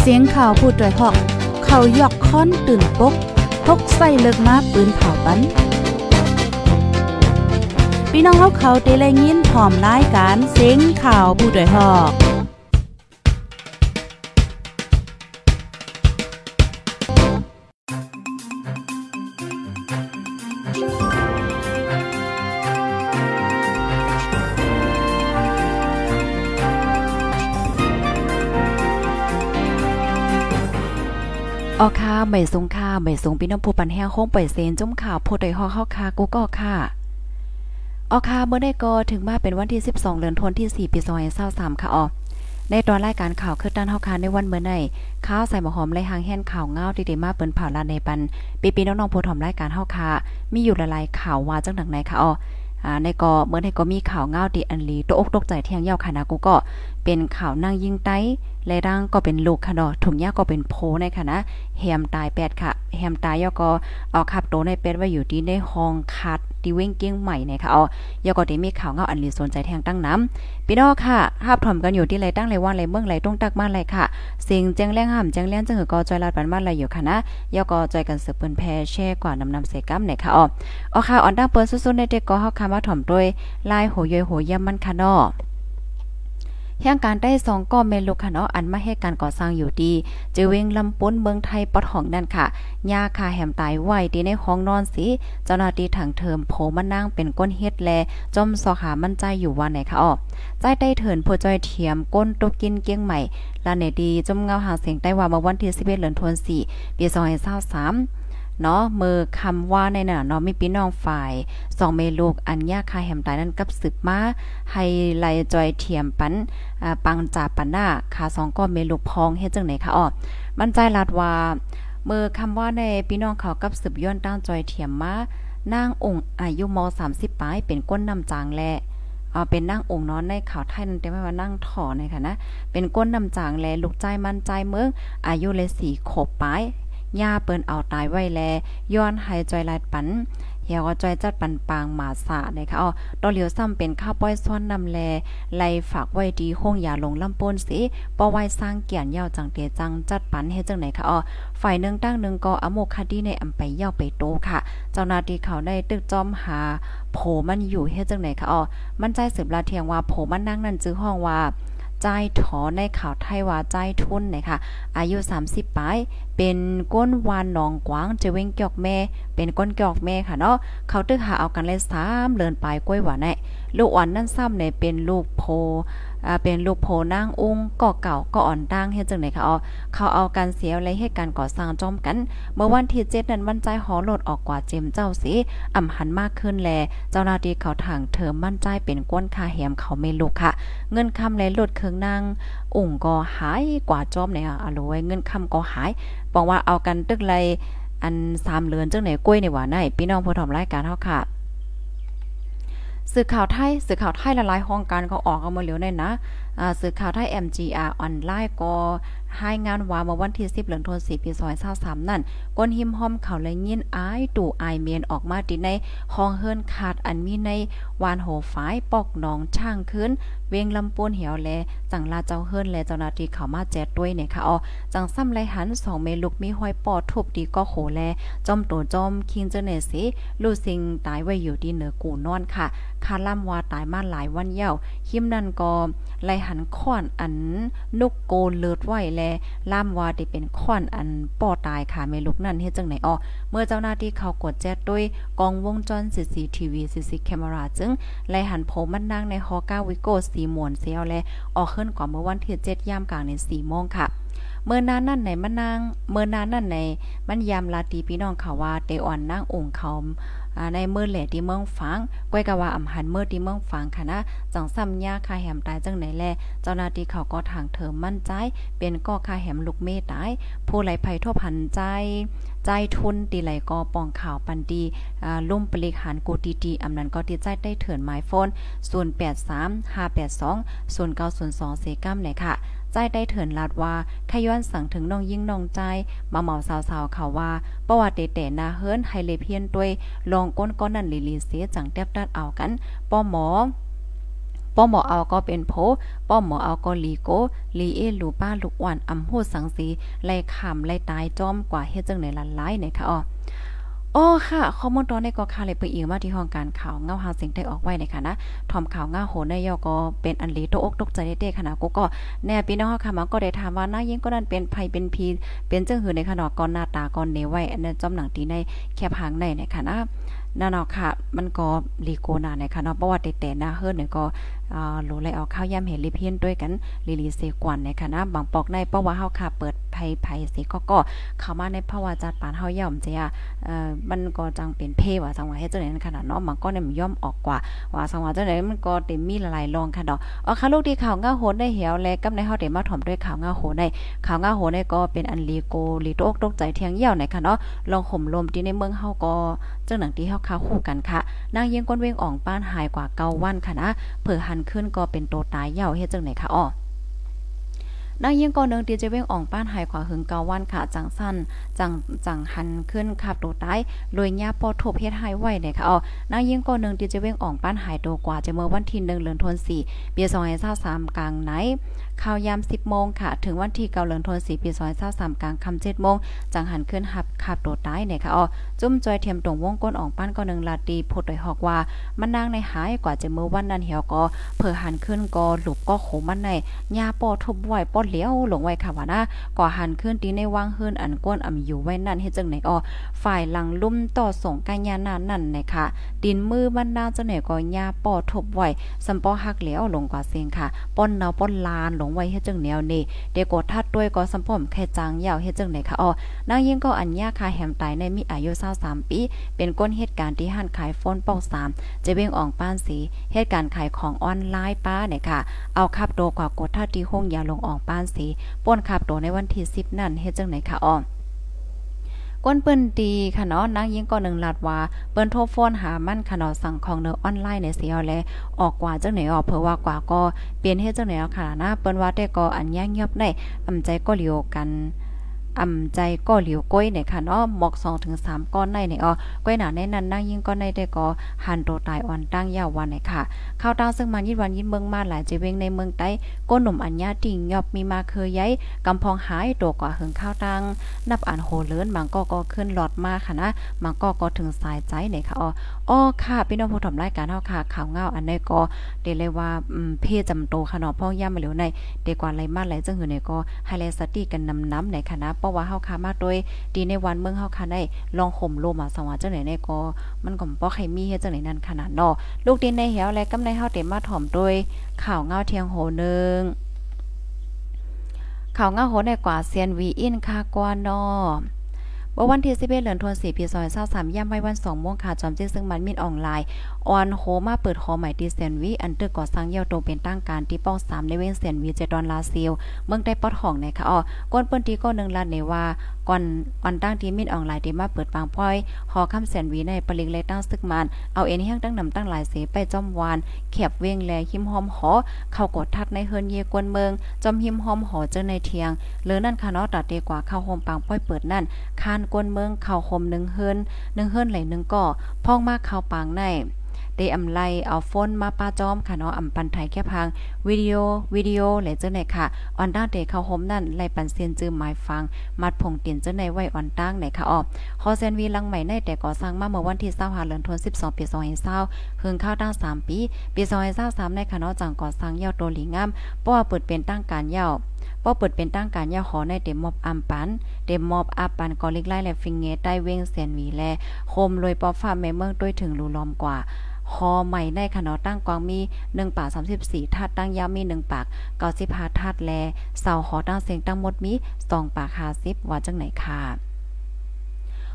เสียงข่าวผู้ด้วยหอก เขายอกค้อนตื่นปกพกใส่เลิกมาปืนเผาปันพี่น้องเขาเขาได้แลยินพร้อมรายการเสียงข่าวผู้ด้วยหอก ออค่ะใบสูงค่ะใบสูงพี่น้องผู้ปันแห้งโค้งป่อยเซนจุ่มข่าวโพดอยฮอเข้าค่ะกูก็ค่ะออค่ะเมื่อได้ก็ถึงมาเป็นวันที่ 12เดือนธันวาคมที่4ปี2023ค่ะออในตอนรายการข่าวคือด้านเฮาค่ะในวันเมื่อไนข้าวใส่หมอหอมไรหางแห่นข่าวเงาที่ได้มาเปิ้นเผาลาในปันปีปีน้องๆผู้ถอมรายการเฮาค่ะมีอยู่หลายๆข่าวว่าจังดังไหนค่ะอออ่ในก็เมื่อในก็มีข่าวเงาดีอันลีตกอกตกใจเที่ยงยาวค่ะนะกูก็เป็นข่าวนั่งยิงไต้และร่างก็เป็นลูกค่ะเนาะถุงยาก็เป็นโพในค่ะนะแฮมตายแปดค่ะแฮมตายยอก็เอาขับโตในเป็ดไว้อยู่ที่ในห้องคัดที่เว้งเกี้ยงใหม่เนี่ยค่ะเอายอก็ได้มีข่าวเงาอันลีสนใจแทงตั้งน้ำพี่น้องค่ะภาพถ่มกันอยู่ที่ไรตั้งไรว่าไรเมืองไรต้องตักมาไรค่ะสิ่งแจ้งแรงห้ามแจ้งแรงจังหือก็จอยลาดปันมาไรอยู่ค่ะนะยอก็จอยกันสืบเปิ้นแพแช่กว่านำนำเสกัมเนี่ยค่ะอ๋ออ๋อค่ะออนดังเปิ้นสุดๆในเด็กก็เฮาคามาถ่อมด้วยลายโหยโหยย่ำมันค่ะเนาะ เฮียงการได้สองก็เมลูกค่ะเนาะอันมาให้การก่อสร้างอยู่ดีจะเวงลำป้นเมืองไทยปอดห้องนั่นค่ะยาคาแหมตายไว้ดีในห้องนอนสิเจ้าหน้าที่ถังเทิมโผมานั่งเป็นก้นเฮ็ดแลจอมสอขามั่นใจอยู่ว่าไหนค่ะอ้อใจได้เถินผู้จอยเทียมก้นตกกินเกี้ยงใหม่ลาเนดีจมเงาหาเสียงได้ว่าเมื่อวันที่11เดือนธันวาคมปี2023 เนาะมือคำว่าในน่ะเนาะมีพี่น้องฝ่ายสองเมลูกอันยาคาแหมตายนั้นกับสืบมาให้ไลจอยเทียมปันอ่าปังจ่าปันหน้าขาสองก็เมลูกพองเฮ็ดจังไหนคะอ๋อมั่นใจลาดว่ามือคำว่าในพี่น้องเขากับสืบย้อนตั้งจอยเทียมมานางองค์อายุม30ปลายเป็นก้นนำจางแลเอาเป็นนั่งองค์นอนในข่าวไทยนั่นแต่ไม่ว่านั่งถอในค่ะนะ เป็นก้นนำจางแลลูกใจมั่นใจเมืองอายุเลยสี่ขบปลาย ย่าเปิ้นเอาตายไว้แลย้อนให้จอยลายปันเฮียก็จอยจัดปันปางหมาสานะคะอ๋อตอเหลียวซ้ำเป็นข้าวป้อยซ้อนนำแลไลฝากไว้ดีห้องยาลงลำปนสิป้อไว้สร้างเกียนยาวจังเตจังจัดปันเฮ็ดจังไหนคะอ๋อฝ่ายหนึ่งตั้งหนึ่งก็อโมคดีในอำไปเย่าไปโตค่ะ เจ้าหน้าที่เขาได้ตึกจอมหาโผมันอยู่เฮ็ดจังไหนคะอ๋อมันใจสืบลาเทียงว่าโผมันนั่งนั่นจื้อห้องว่า ใจถอในข่าวไทยว่าใจทุนนะคะอายุ 30ปลายเป็นก้นวานหนองกวางจะเว้งเกอกแม่ เป็นก้นเกอกแม่ค่ะเนาะเขาตึกหาเอากันเลย3เลินปลายกล้วยหวานแน่ลูกอ่อนนั่นซ้ำเนี่ยเป็นลูกโพ เป็นลูกโพนางอุ้งก่อเก่าก็อ่อนดังเฮ็ดจังได๋ค่ะอ๋อเขาเอาการเสียอะไรให้การก่อสร้างจอมกัน เมื่อวันที่7นั้นวันใจหอโลดออกกว่าเจมเจ้าสิอ่ำหันมากขึ้นแล เจ้าหน้าที่เขาทางเถิมมั่นใจเป็นก้นคาแหมเขาเมลูกค่ะ เงินคำและลดเครื่องนางอุ่งก็หายกว่าจอมเนี่ยอะรวยเงินคำก็หายบอกว่าเอากันตึกไรอัน3เลือนจังไหนกล้วยในหว่าไหนพี่น้องผู้ทำรายการเฮาค่ะ สื่อข่าวไทยสื่อข่าวไทยละลายห้องการก็ออกเอามาเหลียวได้นะสื่อข่าวไทย MGR ออนไลน์ก็ ให้งานว่ามื่อวันที่10เดือนธันวาคมปี2023นั่นก้นหิมห้อมเขาเลยยินอายตู่อายเมียนออกมาติในห้องเฮิรนขาดอันมีในวานโหฝายปอกหนองช่างขึ้น เวงลำปูนเหี่ยวแลจังลาเจ้าเฮิรนและเจ้านาทีเข้ามาแจดด้วยเนี่ยค่ะอ๋อจังซ้ำไรหัน2เมลุกมีห้อยปอดทุบดีก็โหแลจอมโตจอมคิงเจเนสิลูซิงตายไว้อยู่ที่เหนือกูนอนค่ะคาล่ำว่าตายมาหลายวันเย้าคิมนั่นก็ไลหันค้อนอันนุกโกเลิดไว้แลล่ามว่าได้เป็นค้อนอันป้อตายค่ะแม่ลูกนั่นเฮ็ดจังไหนอ๋อเมื่อเจ้าหน้าที่เขากดแจ้ด้วยกองวงจร CCTV CC camera จึงไล่หันโผมันนั่งในฮอก้าวิโก้สีมวนเซียวและออกขึ้นก่อนเมื่อวันที่7ยามกลางใน4โมงค่ะเมื่อนานนั่นไหนมันนางเมื่อนานนั่นไหนมันยามลาตีพี่น้องเขาว่าเตอ่อนนางองค์เขา ในเมื่อแหล่ที่เมืองฝังก้อยกะว่าอำหันเมื่อที่เมืองฝังค่ะนะจังซ้ำยาคาแหมตายจังไหนแลเจ้าหน้าที่เขาก็ทางเถิมมั่นใจเป็นก็คาแหมลูกเมตาย ผู้ไหลภัยทบหันใจใจทุนตีไหลก็ปองข่าวปันดีอ่าลุ่มปลิกหันกูตีตีอำนั้นก็ติดใจได้เถินหมายโฟน083 582 0902เซกัมเลยค่ะ ใจได้เถินลาดว่าขย้อนสั่งถึงน้องยิ่งน้องใจมาเหมาสาวๆเขาว่าประวัติแต่นาเฮิรนไฮเลเพียนด้วยลองก้นก้อนนั่นลีลีเสียจังแทบดัดเอากันป้อหมอป้อหมอเอาก็เป็นโพป้อหมอเอาก็ลีโกลีเอลูป้าลูกอ่อนอำโหสังสีไล่ขำไล่ตายจอมกว่าเฮ็ดจังไหนลันไล่เนี่ยค่ะอ๋อ โอ้ค่ะข้อมูลตอนในก็ค่ะเลยไปอีกมาที่ห้องการข่าวเงาหาเสียงได้ออกไว้ในค่ะนะทอมข่าวเงาโหในยอก็เป็นอันลีตกอกตกใจเด้ๆค่ะนะกูก็แน่พี่น้องค่ะมาก็ได้ถามว่านายิ่งก็นั่นเป็นภัยเป็นพีเป็นจังหือในขนาดก่อนหน้าตาก่อนเนไว้อันนั้นจอมหนังตีในแคบหางในในค่ะนะนั่นเนาะค่ะ มันก็ลีโกนาในค่ะเนาะเพราะว่าแต่ๆหน้าเฮิรนเนี่ยก็ โหลเลยเอาข้าวย่ำเห็นลิเพียนด้วยกันลิลีเซกวนในค่ะบางปอกในเพราะว่าเฮาค่ะเปิดไผไผสิก็ก็เข้ามาในภาวะจัดปานเฮาย่อมจะเอ่อมันก็จังเป็นเพว่าจังว่าเฮ็ดจังได๋ขนาดเนาะมันก็เนี่ยมันย่อมออกกว่า ว่าจังว่าจังได๋มันก็เต็มมีหลายๆรองค่ะดอกอ๋อค่ะลูกที่ข่าวง้าโหนได้เหี่ยวและกับในเฮาได้มาถ่อมด้วยข่าวง้าโหนในข่าวง้าโหนในก็เป็นอันลีโกลีโตกตกใจเที่ยงเหี่ยวในค่ะเนาะลองห่มลมที่ในเมืองเฮาก็จังหนังที่เฮาค้าคู่กันค่ะนางเยียงก้นเวงอ่องป้านหายกว่าเกาวันค่ะนะเผื่อหันขึ้นก็เป็นโตตายเหี่ยวเฮ็ดจังไหนคะอ้อ นางยิงก่อนเนึงตีเจเว้งอ่องป้านหายขวาหึงเกาวันค่ะจังสั้นจังจังหันขึ้นขับโตตายลอยญาปอทบเฮ็ดหายไว้เนี่ยค่ะอ๋อนางยิงก่อนเนึงตีเจเว้งอ่องป้านหายโตกว่าจะเมื่อวันที่1เดือนธันวาคมปี2023กลางไหนข่าวยาม10โมงค่ะ ถึงวันที่เกาเหลืองทนสีปีซอยเศร้าสามกลางคำเจ็ดโมงจังหันขึ้นหับขับโดดตายเนี่ยค่ะอ๋อจุ้มจอยเทียมตรงวงก้นอ่อกป้านก็หนึ่งลาตีพดโดยหอกว่า มันนางในหายกว่าจะเมื่อวันนั้นเหี่ยวก็เผื่อหันขึ้นก็หลุบก็โขมันในยาปอทบไหวปอดเลี้ยวหลงไว้ค่ะว่านะก่อหันขึ้นตีในวางเฮือนอันก้นอ่ำอยู่ไว้นั่นเฮ็ดจังไหนอ๋อฝ่ายหลังลุ่มต่อส่งกายานานั่นนะคะดินมือมันนาจังไหนก็ยาปอทบไหวสัมปอหักเลี้ยวหลงกว่าเสียงค่ะ ป้นเนาป้นลานหลงไว้เฮ็ดจังแนวนี่เดโกดทัดด้วยก็สัมพมแค่จางยาวเฮ็ดจังได๋คะอ๋อนางยิ่งก็อัญญาคาแหมตายในมีอายุ23ปี เป็นก้นเหตุการณ์ที่ห้านขายฟอนปอก3จะเบ่งอ่องป้านสีเหตุการณ์ขายของออนไลน์ป้าเนี่ยค่ะ เอาขับโตกว่ากดทัดที่ห้องยาลงอ่องป้านสีป้นขับโตในวันที่10นั่นเฮ็ดจังไหนคะอ้อก้นเปิ้นดีค่ะเนาะนางยิงก็หนึ่งลาดว่าเปิ้นโทรโฟนหามันค่ะเนาะสั่งของเนอออนไลน์ในเสียแลออกกว่าจังไหนออกเพราะว่ากว่าก็เปลี่ยนเฮ็ดจังไหนค่ะนะเปิ้นว่าแต่ก็อันย่างเงียบได้อำใจก็เหลียวกัน อ่ำใจก็เหลียวก้อยเนี่ยค่ะเนาะหมอก2ถึง3ก้อนในเนี่ยอ๋อก้อยหนาในนั้นนั่งยิ่งก้อนในได้ก็หันโตตายอ่อนตั้งยาววันเนี่ยค่ะข้าวตาซึ่งมันยิดวันยิดเมืองมาหลายจะเวงในเมืองใต้ก้นหนุ่มอัญญาติ่งยอบมีมาเคยย้ายกำพองหายโตกว่าหึงข้าวตังนับอ่านโหเลินบางก็ก็ขึ้นหลอดมาค่ะนะบางก็ก็ถึงสายใจเนี่ยค่ะอ๋ออ๋อค่ะพี่น้องผู้ถมรายการเฮาค่ะข่าวเงาอันนี้ก็เดเลยว่าเพศจำโตค่ะเนาะพ่อย่ามาเหลียวในเดกว่าไรมาหลายจังหือเนี่ยก็ไฮไลท์สตี้กันนำน้ำในคณะเพราะว่าเฮาคามาโดยดีในวันเมืองเฮาคาได้ลองข่มโลมาสว่าจังไหนในก็มันก็บ่ใครมีเฮ็ดจังไหนนั่นขนาดเนาะลูกดินในเหวและกำในเฮาเต็มมาถ่อมโดยข่าวเงาเทียงโหนึงข่าวเงาโหในกว่าเซียนวีอินคากว่านอ ว่าวันที่11เอ็ดือนธันวาคมปี2023ย่ำไว้วัน2โมงค่ะจอมเจิซึ่งมันมินออนไลน์ออนโฮมาเปิดหอใหม่ที่เซนวีอันตึกก่อสร้างเยี่ยวตเป็นตั้งการที่ป้อง3ในเว้นเซนวีเจดอนลาซิลเมืองได้ปอดห้องในะคะอ๋อก้นเปิ้นที่ก็นึงลาดในว่าก่อนก่อนตั้งที่มินออนไลน์ที่มาเปิดปางพ้อยหอคำเซนวีในปริงเลยตั้งซึกมันเอาเอ็นแห้งตั้งนำตั้งหลายเสไปจอมวานแคบเว้งแลหิมหอมหอเข้ากดทักในเฮินเยกวนเมืองจอมหิมหอมหอเจอในเทียงเลือนั่นค่ะเนาะตัดเดกว่าเข้าโฮมปางพ้อยเปิดนั่นคานกวนเมืองเข้าโฮม1เฮิรน1เฮิรนไหล1ก่อพ้องมากเข้าปางในได้อำไลเอาโฟนมาป้าจอมค่ะเนาะอำปันไทยแค่พังวิดีโอวิดีโอแหลเจ้าไหนค่ะออนด้าเดเข้าโฮมนั่นไลปันเซียนจื้อหมายฟัง มัดผงเตียนเจ้าในไว้ออนตั้งไหนค่ะออกคอเซนวีลังใหม่ในแต่ก่อสร้างมาเมื่อวันที่25เดือนธันวาคม12ปี2020เฮิงข้าวตั้ง3ปีปี2023ในค่ะเนาะจังก่อสร้างเยาวโตหลีงามเพราะว่าเปิดเป็นตั้งการเยาว ป้อเปิดเป็นตั้งการย่าขอในเต็มมอบอัมปัน เต็มมอบอัปปันกอลิกไล่และฟิงเงใต้เว้งเสียนวีแลโคมรวยปอฟ้าแม่เมืองด้วยถึงรูลอมกว่าคอใหม่ในขนอตั้งกวางมี1ปาก34ทัดตั้งยามี1ปาก95ทัดแลเสาหอตั้งเสียงตั้งหมดมี2ปาก50ว่าจังไหนค่ะ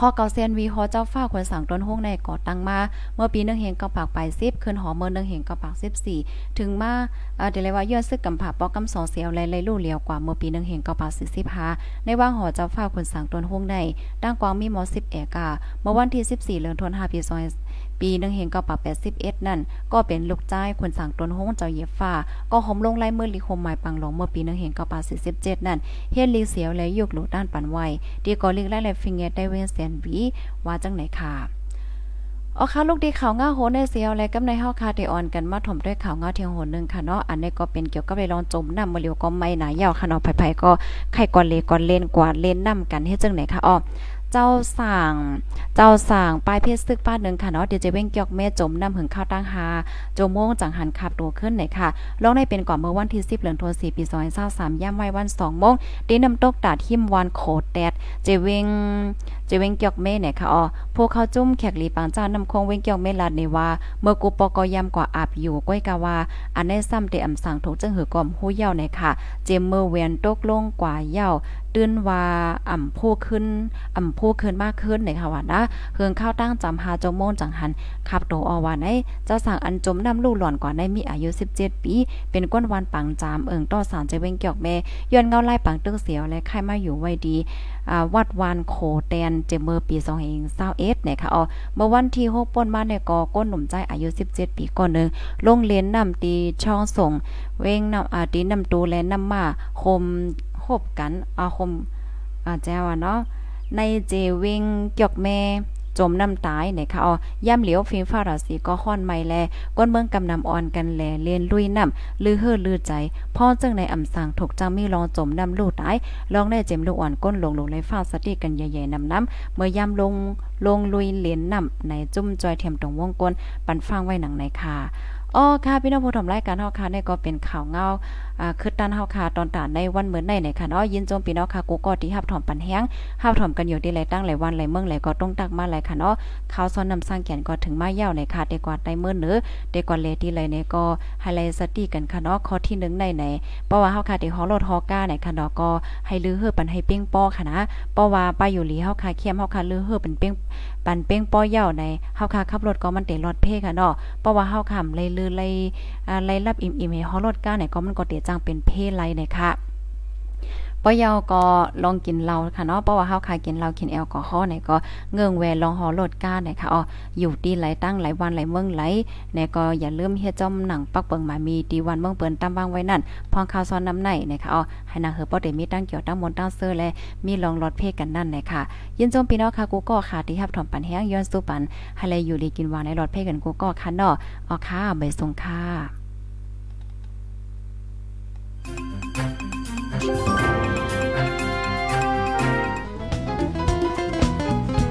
ฮอเกาเซียนวีฮอเจ้าฟ้าคนสั่งต้นห้องในก่อตั้งมา เมื่อปีนึงเฮงก็ปากไป10ขึ้นหอเมื่อนึงเฮงก็ปากสิบสี่ถึงมาเอ่อเดเลยว่าย้อซึกกำผาปอกกำสองเสียวไล่ๆลู่เลียวกว่าเมื่อปีนึงเฮงก็ปากสิบสิบห้าในว่างหอเจ้าฟ้าคนสั่งต้นห้องในตั้งกวางมีมอสิบเอกาเมื่อวันที่สิบสี่เดือนธันวาคมปี ปีนึงเฮงก็ปรับ81นั่น ก็เป็นลูกจ้ายคนสั่งตนห้องเจ้าเย็บฟ้า ก็หอมลงไล่มือลิคมหมายปังหลงเมื่อปีนึงเฮงก็ปรับ47นั่น เฮ็ดลีเสียวและยุกหลูด้านปันไวดีก็ลิกไล่และฟิงเกได้เวนเสียนวีว่าจังไหนค่ะอ๋อค่ะลูกดีข่าวง้าโหในเสียวและกำในเฮาคาเตออนกันมาถมด้วยข่าวง้าเทียงโหนึงค่ะเนาะอันนี้ก็เป็นเกี่ยวกับเรื่องจมน้ำมื้อเลียวก็ไม่หนายาวค่ะเนาะไผๆก็ไข่ก่อนเลก่อนเล่นกว่าเล่นน้ำกันเฮ็ดจังไหนคะอ๋อ เจ้าสั่งเจ้าสั่งป้ายเพชรซึกป้าหนึ่งค่ะเนาะเดี๋ยวจะเว้งเกี่ยวแม่จมน้ำหึงข้าวตั้งหาโจโมงจังหันขับตัวขึ้นไหนค่ะลองได้เป็นก่อนเมื่อวันที่ 10เดือนธันวาคมปี2023ย่ำไว้วัน2โมงตีน้ำตกตาดหิมวันโคดแดดเจเวง เจเวงเกียวเม่เนี่ยค่ะอ๋อพวกเขาจุ้มแขกหลีปางจ้านำคงเว้งเกียวเม่ลาดในว่าเมื่อกูปอกยำกว่าอาบอยู่ก้อยกาว่า อันได้ซ้ำเตอำสั่งถูกจังหือกอมฮู้เย่าในค่ะ เจมเมื่อเวียนตกลงกว่าเย่าตื้นว่าอ่ำผู้ขึ้นอ่ำผู้ขึ้นมากขึ้นในค่ะว่านะเฮืองข้าวตั้งจำหาจงโมนจังหันขับโตอว่าในเจ้าสั่งอันจมน้ำลูกหล่อนกว่าในมีอายุ 17 ปี เป็นก้นวันปังจามเอิงต่อสารใจเว้งเกียวแม่ย้อนเงาไล่ปังตึกเสียวและไข่มาอยู่ไว้ดี วัดวานโคแตนเจมเมอร์ปี2021เนี่ยค่ะอ๋อเมื่อวันที่6ป่นมาในกอก้นหนุ่มใจอายุ 17 ปีก่อนนึงลงเรียนนำตีช่องส่ง เว้งนำอาตีนำตูและนำมาคมคบกันอาคมอาแจ้วเนาะในเจเวงเกียวแม่ จมน้ำตายเนี่ยค่ะอ๋อย่ำเหลียวฟิล์มฟ้าราศีก็ค่อนไม่แลก้นเมืองกำนำอ่อนกันแลเลียนลุยน้ำลือเฮือลือใจพ่อจึงในอำสังถูกจังมีลองจมน้ำลูกตายลองได้เจ็มลูกอ่อนก้นลงลงในฟ้าสติกันใหญ่ๆน้ำน้ำเมื่อย่ำลงลงลุยเหรียญน้ำในจุ่มจอยเทียมตรงวงกลปันฟังไว้หนังในค่ะอ๋อค่ะพี่น้องผู้ชมรายการเฮาค่ะนี่ก็เป็นข่าวเงา อ่าคือตันเฮาค่ะตอนตานในวันเหมือนในในค่ะเนาะยินจมพี่น้องค่ะกูก็ที่ฮับถอมปันแฮงฮับถอมกันอยู่ที่หลายตั้งหลายวันหลายเมืองหลายก็ต้องตักมาหลายค่ะเนาะข่าวซ้อนนำสร้างแก่นก็ถึงมาเย้าในค่ะเดกว่าใต้มื้อเนื้อเดกว่าเลที่เลยเนี่ยก็ไฮไลท์สติกันค่ะเนาะข้อที่1ในไหนเพราะว่าเฮาค่ะที่ฮอลดฮอก้าในค่ะเนาะก็ให้ลือเฮือปันให้เป้งป้อค่ะนะเพราะว่าป้าอยู่หลีเฮาค่ะเข้มเฮาค่ะลือเฮือป็นเป้งปันเป้งป้อเย้าในเฮาค่ะขับรถก็มันเตะรถเพค่ะเนาะเพราะว่าเฮาค่ะเลยลือเลยอ่าไล่รับอิ่มๆให้ฮอลดก้าเนี่ยก็มันก็เตจังเป็นเพศไลเนี่ยค่ะปอยาก็ลองกินเหล้าค่ะเนาะเพราะว่าเฮาคายกินเหล้ากินแอลกอฮอล์เนี่ยก็เงื่องแวลองหอลดก้าเนี่ยค่ะอ๋ออยู่ดีหลายตั้งหลายวันหลายเมืองไหลเนี่ยก็อย่าลืมเฮ็ดจอมหนังปักเปิงมามีดีวันเมืองเปิ้นตามวางไว้นั่นพองข่าวซ้อนน้ำในเนะคะอ๋อให้นางเฮอบ่ได้มีตั้งเกี่ยวตั้งมนตั้งเสื้อและมีลองรถเพกันนั่นเนะคะยินจมพี่น้องค่ะกูก็ค่ะที่รับถอมปันแห้งย้อนสู้ปันให้เลยอยู่ดีกินวานในรถเพกันกูก็ค่ะเนาะอ๋อค่ะใบส่งค่ะ